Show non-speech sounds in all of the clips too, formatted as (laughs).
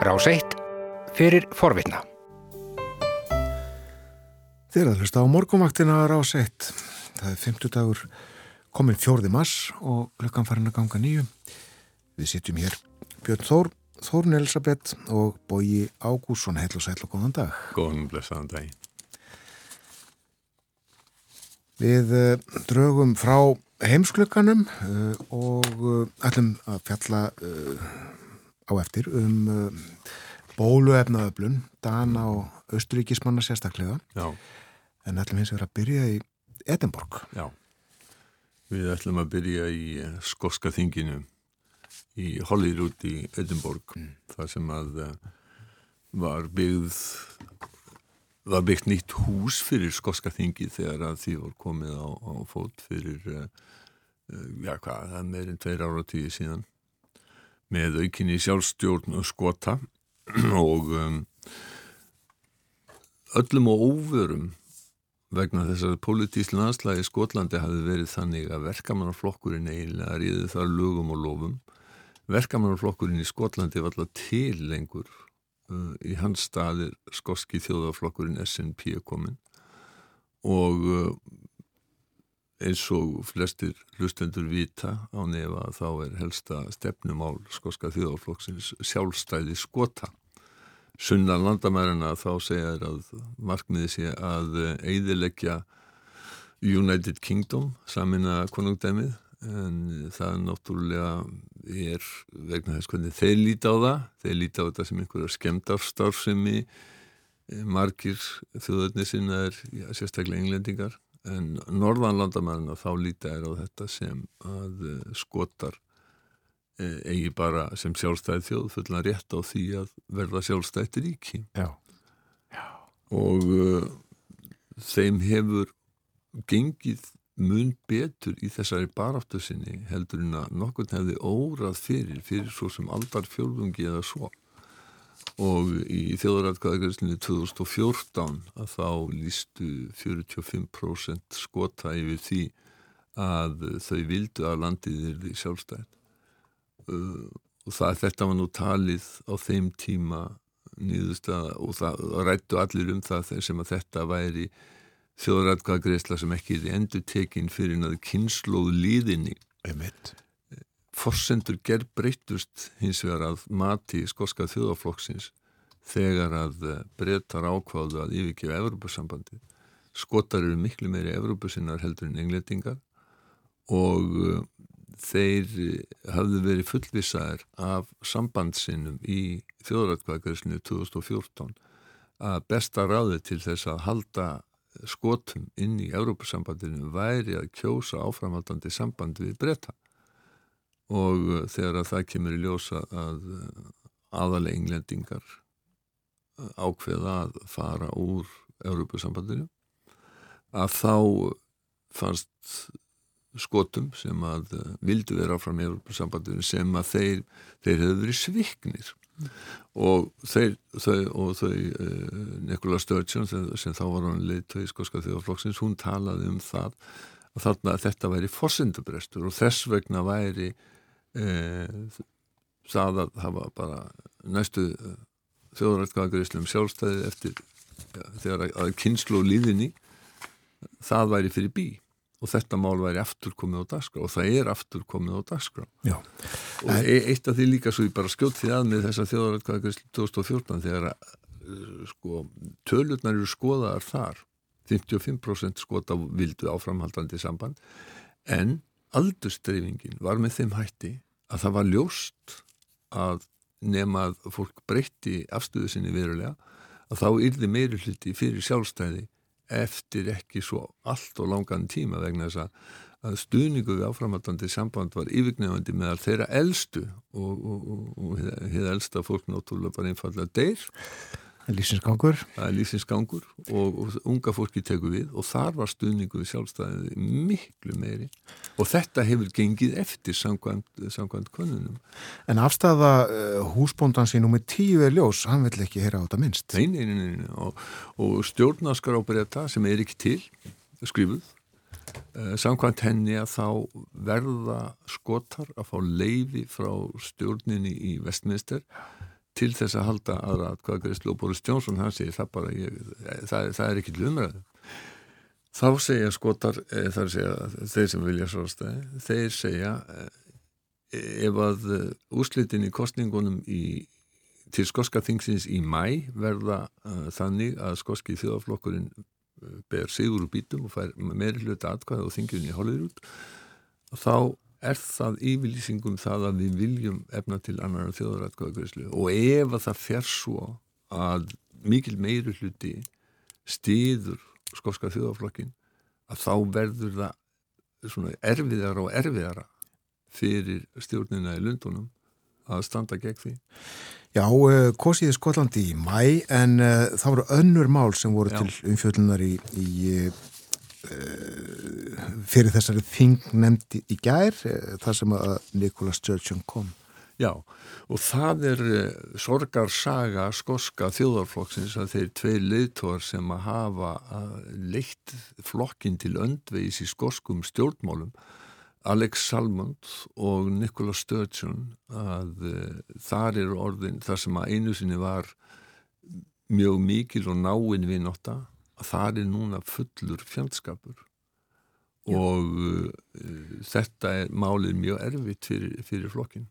Rás 1 fyrir forvitna. Þið er að hlusta á morgumvaktina Rás 1. Það er 50 dagur komin fjórði mass og klukkan farin að ganga nýju. Við sitjum hér Björn Þór, Þórn Elisabeth og Bóji Ágússon. Heil og sæl og góðan dag. Góðan blessaðan dag. Við uh, drögum frá heimsklukkanum uh, og uh, ætlum að fjalla á eftir um bóluefnaöflun, Dana og Östuríkismanna sérstaklega. Já. En ætlum hins vegar að byrja í Edinborg. Já. Við ætlum að byrja í skóska þinginu í Hollyrút í Edinborg mm. þar sem að var byggð var byggt nýtt hús fyrir skóska þingi þegar að því voru komið á, á fót fyrir já hvað, það er meirinn tveir ára tíu síðan með aukinni sjálfstjórn skota (clears throat) og um, öllum og óvörum vegna þess að politísl landslægi Skotlandi hafi verið þannig að verkamannarflokkurinn eiginlega ríði þar lögum og lofum. Verkamannarflokkurinn í Skotlandi var alltaf til lengur uh, í hans staðir skoski þjóðaflokkurinn SNP komin og uh, eins og flestir hlustendur vita á nefa þá er helsta stefnumál skoska þjóðaflokksins sjálfstæði skota. Sunnan landamærarna þá segja þér að markmiði sé að eidilegja United Kingdom samina konungdæmið en það náttúrulega er vegna þess hvernig þeir líti á það. Þeir líti á þetta sem einhverja skemdarstárfsemi margir þjóðarni sinna er já, sérstaklega englendingar en norðan landamærarna þá líti þær á þetta sem að skotar eigi bara sem sjálfstæði þjóð fullan rétt á því að verða sjálfstætti ríki Já. Já. og uh, þeim hefur gengið mun betur í þessari baráttu sinni heldur en að nokkurn hefði órað fyrir, fyrir svo sem aldar fjölfungi eða svo og í þjóðrætkvæðagreyslinni 2014 að þá lístu 45% skota yfir því að þau vildu að landið er því sjálfstætt Uh, og það, þetta var nú talið á þeim tíma nýðustad og það rættu allir um það sem að þetta væri þjóðrætkvæðagreysla sem ekki er endur tekinn fyrir náðu kynnslóð líðinni Einmitt. Forsendur gerð breytust hins vegar að mati skoska þjóðaflokksins þegar að breytar ákváðu að yfirgefa Evrópussambandi skotar eru miklu meiri Evrópussinnar heldur en englendingar og þeir hafðu verið fullvisaðir af sambandsinnum í þjóðrætkvæðgræsinu 2014 að besta ráði til þess að halda skotum inn í Európa-sambandinu væri að kjósa áframhaldandi samband við breyta og þegar að það kemur í ljósa að aðalega englendingar ákveða að fara úr Európa-sambandinu að þá fannst skotum sem að vildu vera áfram í Európa-sambandinu sem að þeir, þeir hefðu verið sviknir mm. og þeir þau, og þau uh, Nikola Sturgeon sem, þá var hann leitt í skoska þjóðaflokksins, hún talaði um það að þarna að þetta væri fórsendubrestur og þess vegna væri það að hafa bara næstu þjóðrættkvæðagriðslum sjálfstæði eftir ja, þegar að, kynslu og líðinni það væri fyrir bí. Og þetta mál væri aftur komið á dagskrá og það er aftur komið á dagskrá. Já. og e eitt af því líka svo ég bara skjótt því að með þessa þjóðarætkvæðagreyslu 2014 þegar að, sko, tölurnar eru skoðaðar þar. 55% skota vildu áframhaldandi samband. En aldurstreyfingin var með þeim hætti að það var ljóst að nema að fólk breytti afstöðu sinni verulega að þá yrði meiri hluti fyrir sjálfstæði eftir ekki svo allt og langan tíma vegna þess að, stuðningu við áframhaldandi samband var yfirgnefandi meðal þeirra eldstu og, og, og, og hefði eldsta fólk náttúrulega bara einfallega deyr Lýsinsgangur Það er lýsinsgangur og, og unga fólki tekur við og þar var stuðningu við sjálfstæðið miklu meiri og þetta hefur gengið eftir samkvæmt, konunum. En afstæða uh, húsbóndan sín með tíu er ljós, hann vill ekki heyra á þetta minnst. Nei, nei, nei, nei. Og, og stjórnaskar ábreyta sem er ekki til, skrifuð, uh, samkvæmt henni að þá verða skotar að fá leifi frá stjórninni í vestminister til þess að halda aðra atkvæðagreyslu og Boris Johnson hann segir það bara, ég, það, það er ekki lumræðu. Þá segja skotar, e, þar segja þeir sem vilja svárstæði, þeir segja e, ef að úslitin í kostningunum í, til skoska þingsins í mæ verða uh, þannig að skoski þjóðaflokkurinn ber sigur úr bítum og fær meiri hluta atkvæða og þingjum í Hollywood þá er það yfirlýsingum það að við viljum efna til annar þjóðaratkvæðagreyslu og ef að það fer svo að mikil meiri hluti stýður skóska þjóðaflokkin að þá verður það svona erfiðara og erfiðara fyrir stjórnina í Lundunum að standa gegn því. Já, uh, kosiði Skotlandi í mæ en uh, það voru önnur mál sem voru Já. til umfjöldunar í, í uh, fyrir þessari þing nefndi í gær þar sem að Nikola Sturgeon kom. Já, og það er sorgarsaga skoska þjóðarflokksins að þeir tvei leiðtóar sem að hafa leitt flokkin til öndveis í skoskum stjórnmálum Alex Salmond og Nikola Sturgeon að þar eru orðin þar sem að einu sinni var mjög mikil og náinn við notta að þar er núna fullur fjandskapur Já. og uh, þetta er málið mjög erfitt fyrir, fyrir flokkin.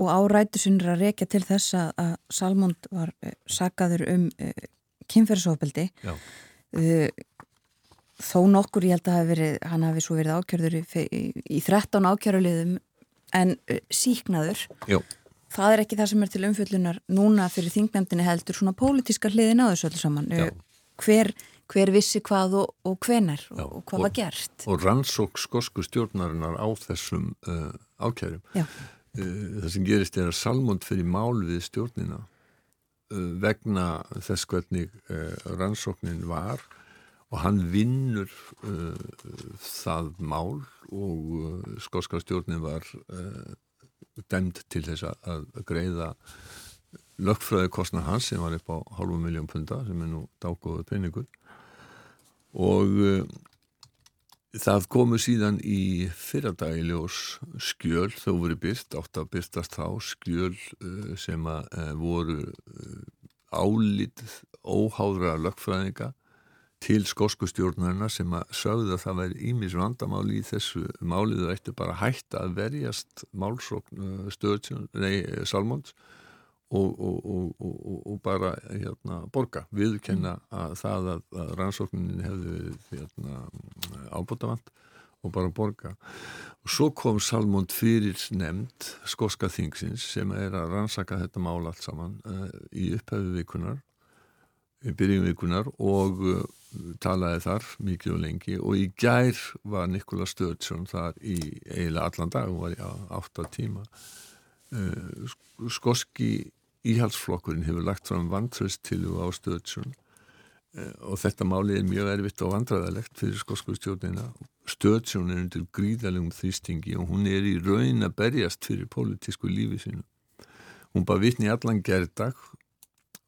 Og árætusunir að rekja til þess að Salmond var uh, sagaður um kynferðsofbeldi þó nokkur ég held að verið, hann hafi svo verið ákjörður í, í 13 ákjörðulegðum en uh, síknaður Jó. það er ekki það sem er til umfjöllunar núna fyrir þingnefndinni heldur svona pólitíska hliðin á þessu öllu saman hver, hver vissi hvað og, og hvenar Já. og hvað og, var gert? og rannsók skosku stjórnarinnar á þessum uh, ákjörðum uh, það sem gerist er að Salmond fyrir mál við stjórnina uh, vegna þess hvernig rannsóknin var og hann vinnur það mál og skótska stjórnin var dæmt til þess að greiða lögfröði kostna hans sem var upp á halvu miljón punta sem er nú dágóðu peningur og uh, það komu síðan í fyrradægiljós skjöl þó voru byrt, átt að byrtast þá skjöl uh, sem uh, voru álít óháðra lögfræðinga til skóskustjórnarna sem að sögðu að það væri ímis vandamáli í þessu málið og ættu bara hægt að verjast málsókn Salmons og, og, og, og bara hérna, borga, viðkenna að það að, að rannsóknin hefði hérna, ábútafand og bara borga. Og svo kom Salmond fyrir nefnd skóska þingsins sem er að rannsaka þetta mál allt saman uh, í upphæfu vikunar byrjum vikunar og uh, talaði þar mikið og lengi og í gær var Nikola Sturgeon þar í eiginlega allan dag, hún var í átta tíma uh, skoski íhalsflokkurinn hefur lagt fram vantröst til þú á Sturgeon uh, og þetta máli er mjög erfitt og vandræðalegt fyrir skosku stjórnina Sturgeon er undir gríðalegum þrýstingi og hún er í raun að berjast fyrir pólitísku lífi sínu. Hún bara vitni allan gerðdag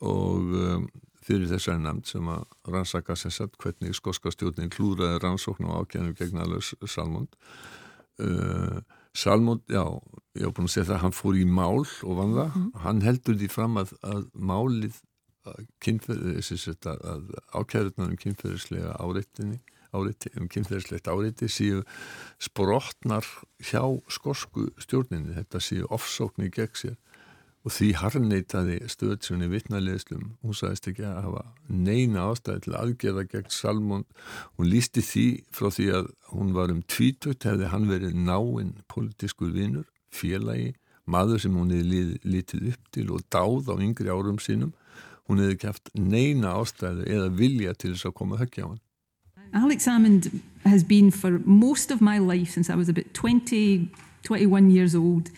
og um, fyrir þessari nefnd sem að rannsaka sérsett hvernig skoska stjórnin klúraði rannsókn og ákjænum gegn alveg Salmond uh, Salmond, já, ég hef búin að segja það hann fór í mál og vann það. Mm. hann heldur því fram að, að málið að, að ákjæðurnar um kynferðislega áreitinni áreiti, um kynferðislegt áreiti séu sprotnar hjá skosku stjórninni, þetta séu ofsóknir gegn sér og því harneitaði stöðsjónu vittnarleðslum, hún sagðist ekki að hafa neina ástæði til aðgerða gegn Salmond, hún lísti því frá því að hún var um tvítut hefði hann verið náinn politískur vinnur, félagi maður sem hún hefði lítið upp til og dáð á yngri árum sínum. Hún hefði haft neina ástæði eða vilja til þess að koma höggja á hann. Alex Salmond has been for most of my life since I was about 20, 21 years old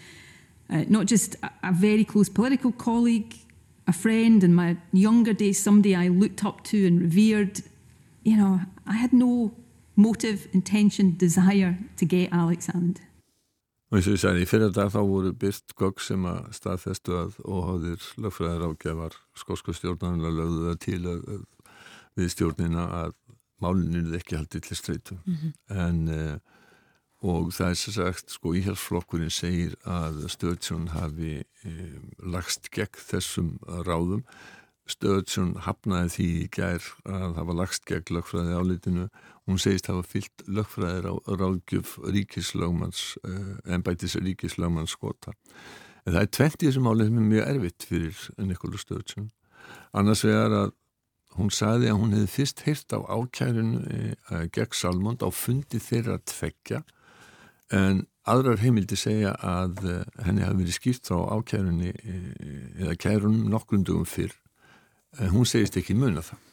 uh, not just a, a very close political colleague, a friend in my younger days, somebody I looked up to and revered. You know, I had no motive, intention, desire to get Alex Hammond. Og eins og ég sagði, í fyrir dag þá voru byrst gögg sem að staðfestu að óháðir lögfræðar ágjafar skósku stjórnarnar lögðu það til að, að við stjórnina að máluninu ekki haldið til streitu. Mm -hmm. En uh, og það er sér sagt, sko, íhjálpsflokkurinn segir að Sturgeon hafi um, lagst gegn þessum ráðum. Sturgeon hafnaði því í gær að var lagst gegn lögfræði álitinu hún segist hafa fyllt lögfræðir á ráðgjöf ríkislögmanns uh, ennbætis ríkislögmanns skota. En það er tvent í þessum álið sem er mjög erfitt fyrir Nikola Sturgeon. Annars vegar að hún saði að hún hefði fyrst heyrt á ákærinu uh, gegn Salmond á fundi þeirra tveggja en aðrar heimildi segja að uh, henni hafi verið skýrt á ákærunni eða kærunum nokkrundugum fyrr. En hún segist ekki muna það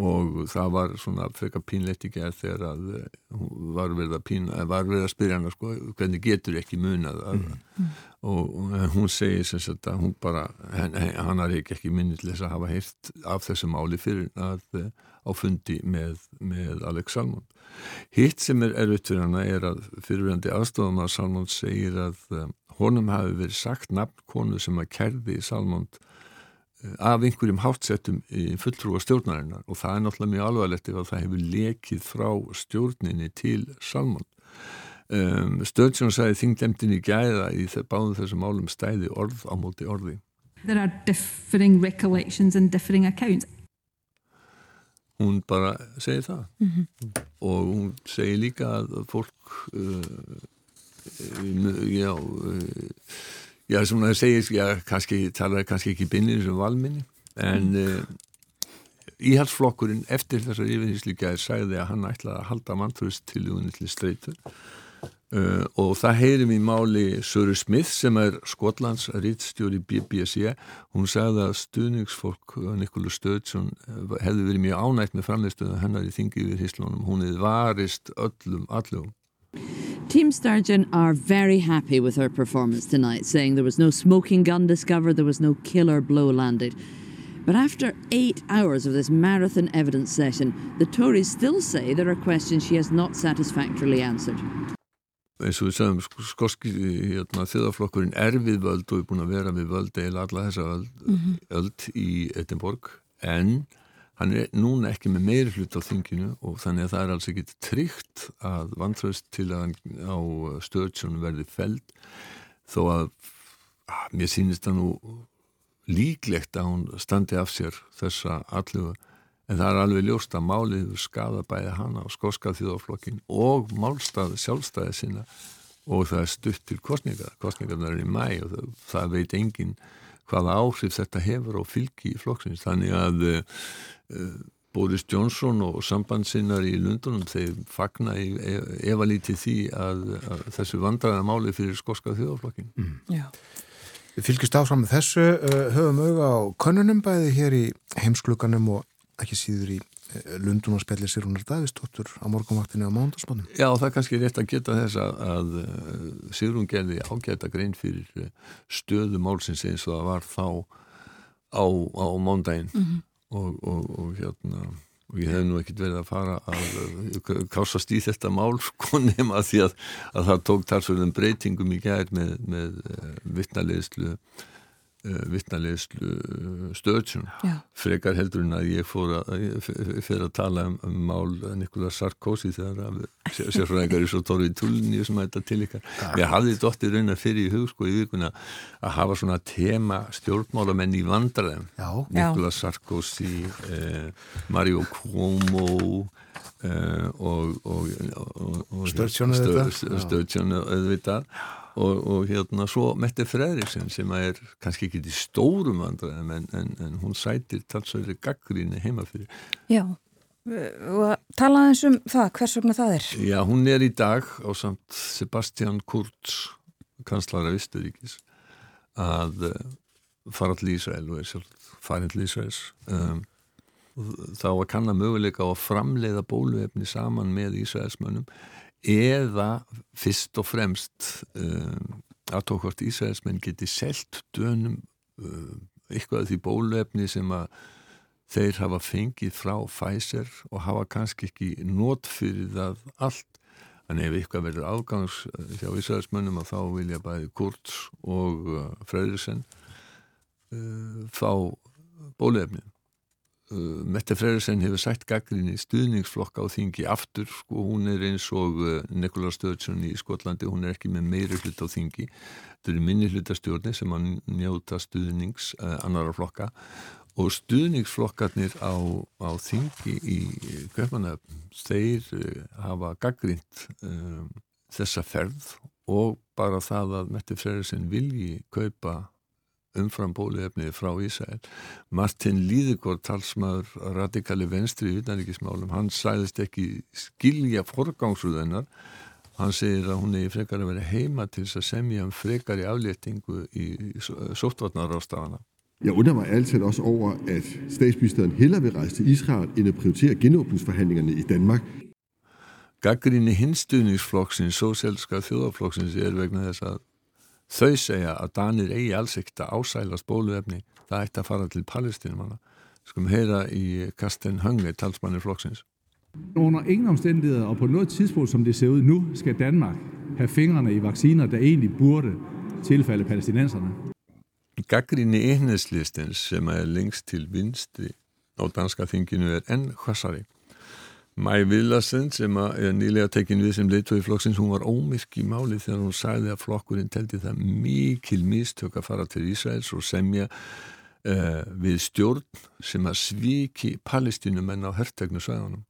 og það var svona frekar pínleitt í gerð þegar að eh, hún var verið að pína, eh, var verið að spyrja hana sko, hvernig getur ekki munað? mm. og, og hún segir sem sagt að hún bara, hann, hann har ekki ekki minni til þess að hafa heilt af þessu máli fyrir að eh, á fundi með, með Alex Salmond. Hitt sem er erfitt fyrir hana er að fyrirverandi aðstofan að Salmond segir að honum hafi verið sagt nafn konu sem að kerði Salmond af einhverjum hátsettum fulltrúa stjórnarinnar. Og það er náttúrulega mjög alvarlegt ef að það hefur lekið frá stjórninni til Salmond um, Sturgeon sagði þinglemtin í gæða í báðum þessum álum stæði orð á móti orði. There are differing recollections and differing accounts. Hún bara segir það. Mm -hmm. og hún segir líka að fólk uh, já uh, Já, sem það segir, já, kannski talaði kannski ekki bynir sem valminni en mm. uh, íhalsflokkurinn eftir þessar yfirhýslíkjaðir sagði að hann ætlaði að halda mantröðst til unni til streitur uh, og það heyrim í máli Söru Smith sem er Skotlands rítstjóri BBC hún sagði að stuðningsfólk Nikola Sturgeon hefði verið mjög ánægt með framlegstöðu hennar í þingi yfirhýslunum, hún hefði varist öllum, allum Team Sturgeon are very happy with her performance tonight, saying there was no smoking gun discovered, there was no killer blow landed. But after eight hours of this marathon evidence session, the Tories still say there are questions she has not satisfactorily answered. eins og við sagðum skoski hérna, þjóðaflokkurinn er við völd og er búin að vera við völd eða alla þessa völd, mm -hmm. völd í Edinborg en hann er núna ekki með meiri hlut á þinginu og þannig að það er alls ekki tryggt að vantraust til að á stöðsjónu verði feld þó að, að mér sýnist það nú líklegt að hún standi af sér þessa alluga en það er alveg ljóst að málið skada bæði hana og skóskað þjóðaflokkin og málstað sjálfstæði sinna og það er stutt til kostninga kostningarnar er í mæ og það, það veit enginn hvaða áhrif þetta hefur á fylgi í flokksins. Þannig að uh, Boris Johnson og sambandsinnar í Lundunum þeir fagna í efalítið því að, að þessu vandraða máli fyrir skoska þjóðaflokkin mm. Við fylgjast áfram með þessu uh, höfum auða á konunum bæði hér í heimsklukanum og ekki síður í Lundun og spellir sér húnar Davistóttur á morgunvaktinu á mándagsbónum. Já, það er kannski rétt að geta þess að, að Sigrun gerði ágæta grein fyrir eh, stöðu málsins eins og það var þá á, á mándaginn mm -hmm. og, og, og hérna og ég hef nú ekkert verið að fara að kásast í þetta mál (laughs) sko nema því að, að það tók talsverðum breytingum í gæðir með, með vittnalegislu eh, vittnalegislu uh, stöðsjón frekar heldur en að ég fór að fyrir að tala um, um mál Nikola Sarkozy þegar sérfræðingar er svo torfið tullin sem að þetta til ykkar. Ég hafði dóttir raunar fyrir í hug sko í vikuna að hafa svona tema stjórnmálamenn í vandraðum Nikola Sarkozy eh, Mario Cuomo Uh, og, og, og stöðsjónu auðvitað og, og hérna svo Mette Fredriksson sem er kannski ekki til stórum vandræðum en, en, en hún sætir talsværi gaggríni heima fyrir. Já, og talaðu eins um það, hvers vegna það er? Já, hún er í dag á samt Sebastian Kurz kanslara Visturíkis að uh, fara til Ísrael og er sjálf farin til Ísraels. Um þá að kanna möguleika á að framleiða bóluefni saman með Ísraelsmönnum eða fyrst og fremst um, aðtókvart Ísraelsmenn geti selt dönum um, eitthvað því bóluefni sem að þeir hafa fengið frá Pfizer og hafa kannski ekki nót fyrir það allt. En ef eitthvað verður afgangs hjá Ísraelsmönnum að þá vilja bæði Kurz og Fröðursen uh, fá bóluefni uh, Mette Freyersen hefur sætt gaggrinni stuðningsflokka á þingi aftur sko, hún er eins og uh, Nikola Stöðsson í Skotlandi, hún er ekki með meiri hlut á þingi, þetta eru minni hlutastjórni sem að njóta stuðnings uh, annara flokka. Og stuðningsflokkarnir á, á þingi í Kaupanöfn, þeir uh, hafa gaggrind um, þessa ferð og bara það að Mette Freyersen vilji kaupa umfram bóluefnið frá Ísæl Martin Líðegård talsmaður radikali venstri í utanrikismálum hann sæðist ekki skilja forgangsrúðunar hann segir að hún er frekar að vera heima til þess að semja um frekar i afléttingu í sóttvarnarástafana Jeg undrer mig altid også over, at statsministeren hellere vil rejse til Israel, end at prioritere genåbningsforhandlingerne i Danmark. Gaggrinni hinstuðningsflokksins, sósélska þjóðaflokksins er vegna þess að Þau segja að Danir eigi alls ekkert að ásælast bóluefni, það ætti að fara til palestinumanna. Skum heyra i Karsten Hønge, talsmannir flokksins. Under ingen omstændigheder og på noget tidspunkt, som det ser ud nu, skal Danmark have fingrene i vacciner, der egentlig burde tilfælde palæstinenserne. Gaggrinni einheslistins sem er lengst til vinstri á danska þinginu er enn hvassari. Mæ Villarsen sem er eh, nýlega tekin við sem leittói flokksins, hún var ómyrk í máli þegar hún sagði að flokkurinn teldi það mikil mistök að fara til Ísraels og semja uh, við stjórn sem að sviki palestinumenn á hertegnu svæðunum.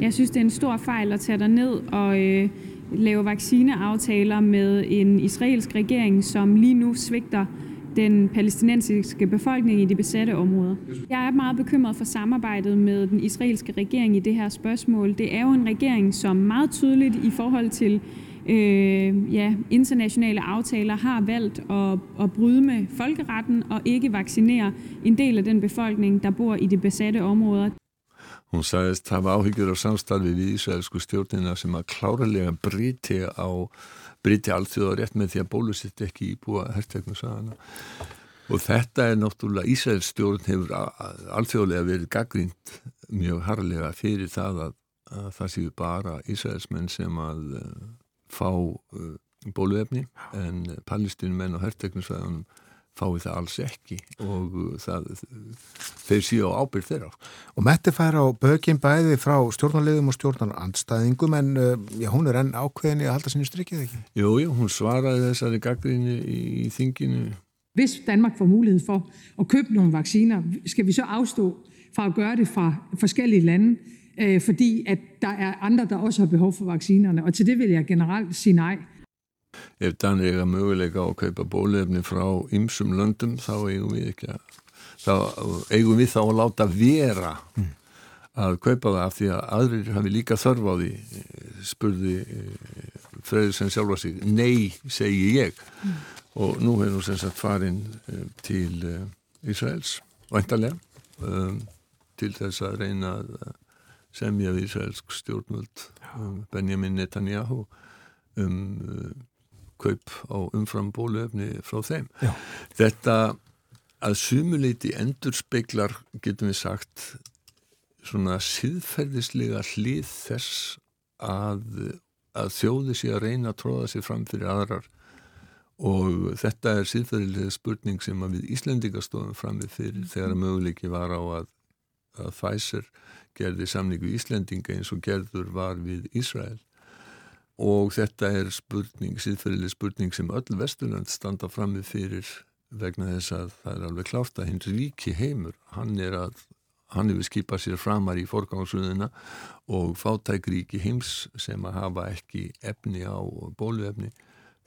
Jeg synes, det er en stor fejl at tage dig ned og øh, lave vaccineaftaler med en israelsk regering, som lige nu svigter den palæstinensiske befolkning i de besatte områder. Jeg er meget bekymret for samarbejdet med den israelske regering i det her spørgsmål. Det er jo en regering, som meget tydeligt i forhold til øh, ja, internationale aftaler har valgt at, at bryde med folkeretten og ikke vaccinere en del af den befolkning, der bor i de besatte områder. Hún sagðist hafa áhyggjur á samstarfi við Ísraelsku stjórnina sem að klárlega briti á briti allþjóða rétt með því að bólusitt ekki íbúa herrtegnu sagana og þetta er náttúrulega Ísraels stjórn hefur allþjóðlega verið gaggrínt mjög harlega fyrir það að, að það séu bara Ísraelsmenn sem að uh, fá uh, bóluefni en palestínumenn og herrtegnu saganum fái það alls ekki og uh, það, þeir séu á ábyrð þeirra. Og Metti fær á bökin bæði frá stjórnarliðum og stjórnarandstæðingum en uh, já, hún er enn ákveðin í að halda sinni strikið ekki? Jú, jú, hún svaraði þessari gaggrinni í, í þinginu. Hvis Danmark får mulighed for at købe nogle vacciner, skal vi så afstå fra at gøre det fra forskellige lande, øh, fordi at der er andre, der også har behov for vaccinerne. Og til det vil jeg generelt sige nej. Ef Danir eiga möguleika á að kaupa bólefni frá ymsum löndum þá eigum við ekki að þá eigum við þá að láta vera að kaupa það af því að aðrir hafi líka þörf á því spurði eh, Freyður sem sjálfa sig nei, segi ég mm. og nú hefur hún sem sagt farin eh, til eh, Ísraels væntalega um, til þess að reyna að semja við Ísraelsk stjórnvöld um, Benjamin Netanyahu um kaup á umfram bóluefni frá þeim. Já. Þetta að sumuleiti endur speiklar, getum við sagt, svona síðferðislega hlið þess að, að þjóði sé að reyna að tróða sér fram fyrir aðrar og þetta er síðferðilega spurning sem að við Íslendingastofum fram við fyrir þegar að möguleiki var á að, að Pfizer gerði samningu Íslendinga eins og gerður var við Ísrael og þetta er spurning, síðferðileg spurning sem öll Vesturland standa frammi fyrir vegna þess að það er alveg klárt að hinn ríki heimur, hann er að hann hefur skipað sér framar í forgáðsröðuna og fátækríki heims sem að hafa ekki efni á bóluefni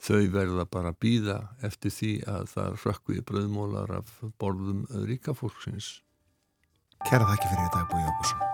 þau verða bara að býða eftir því að það rökku í bröðmólar af borðum ríkafólksins Kæra þakki fyrir þetta Búi Jókusson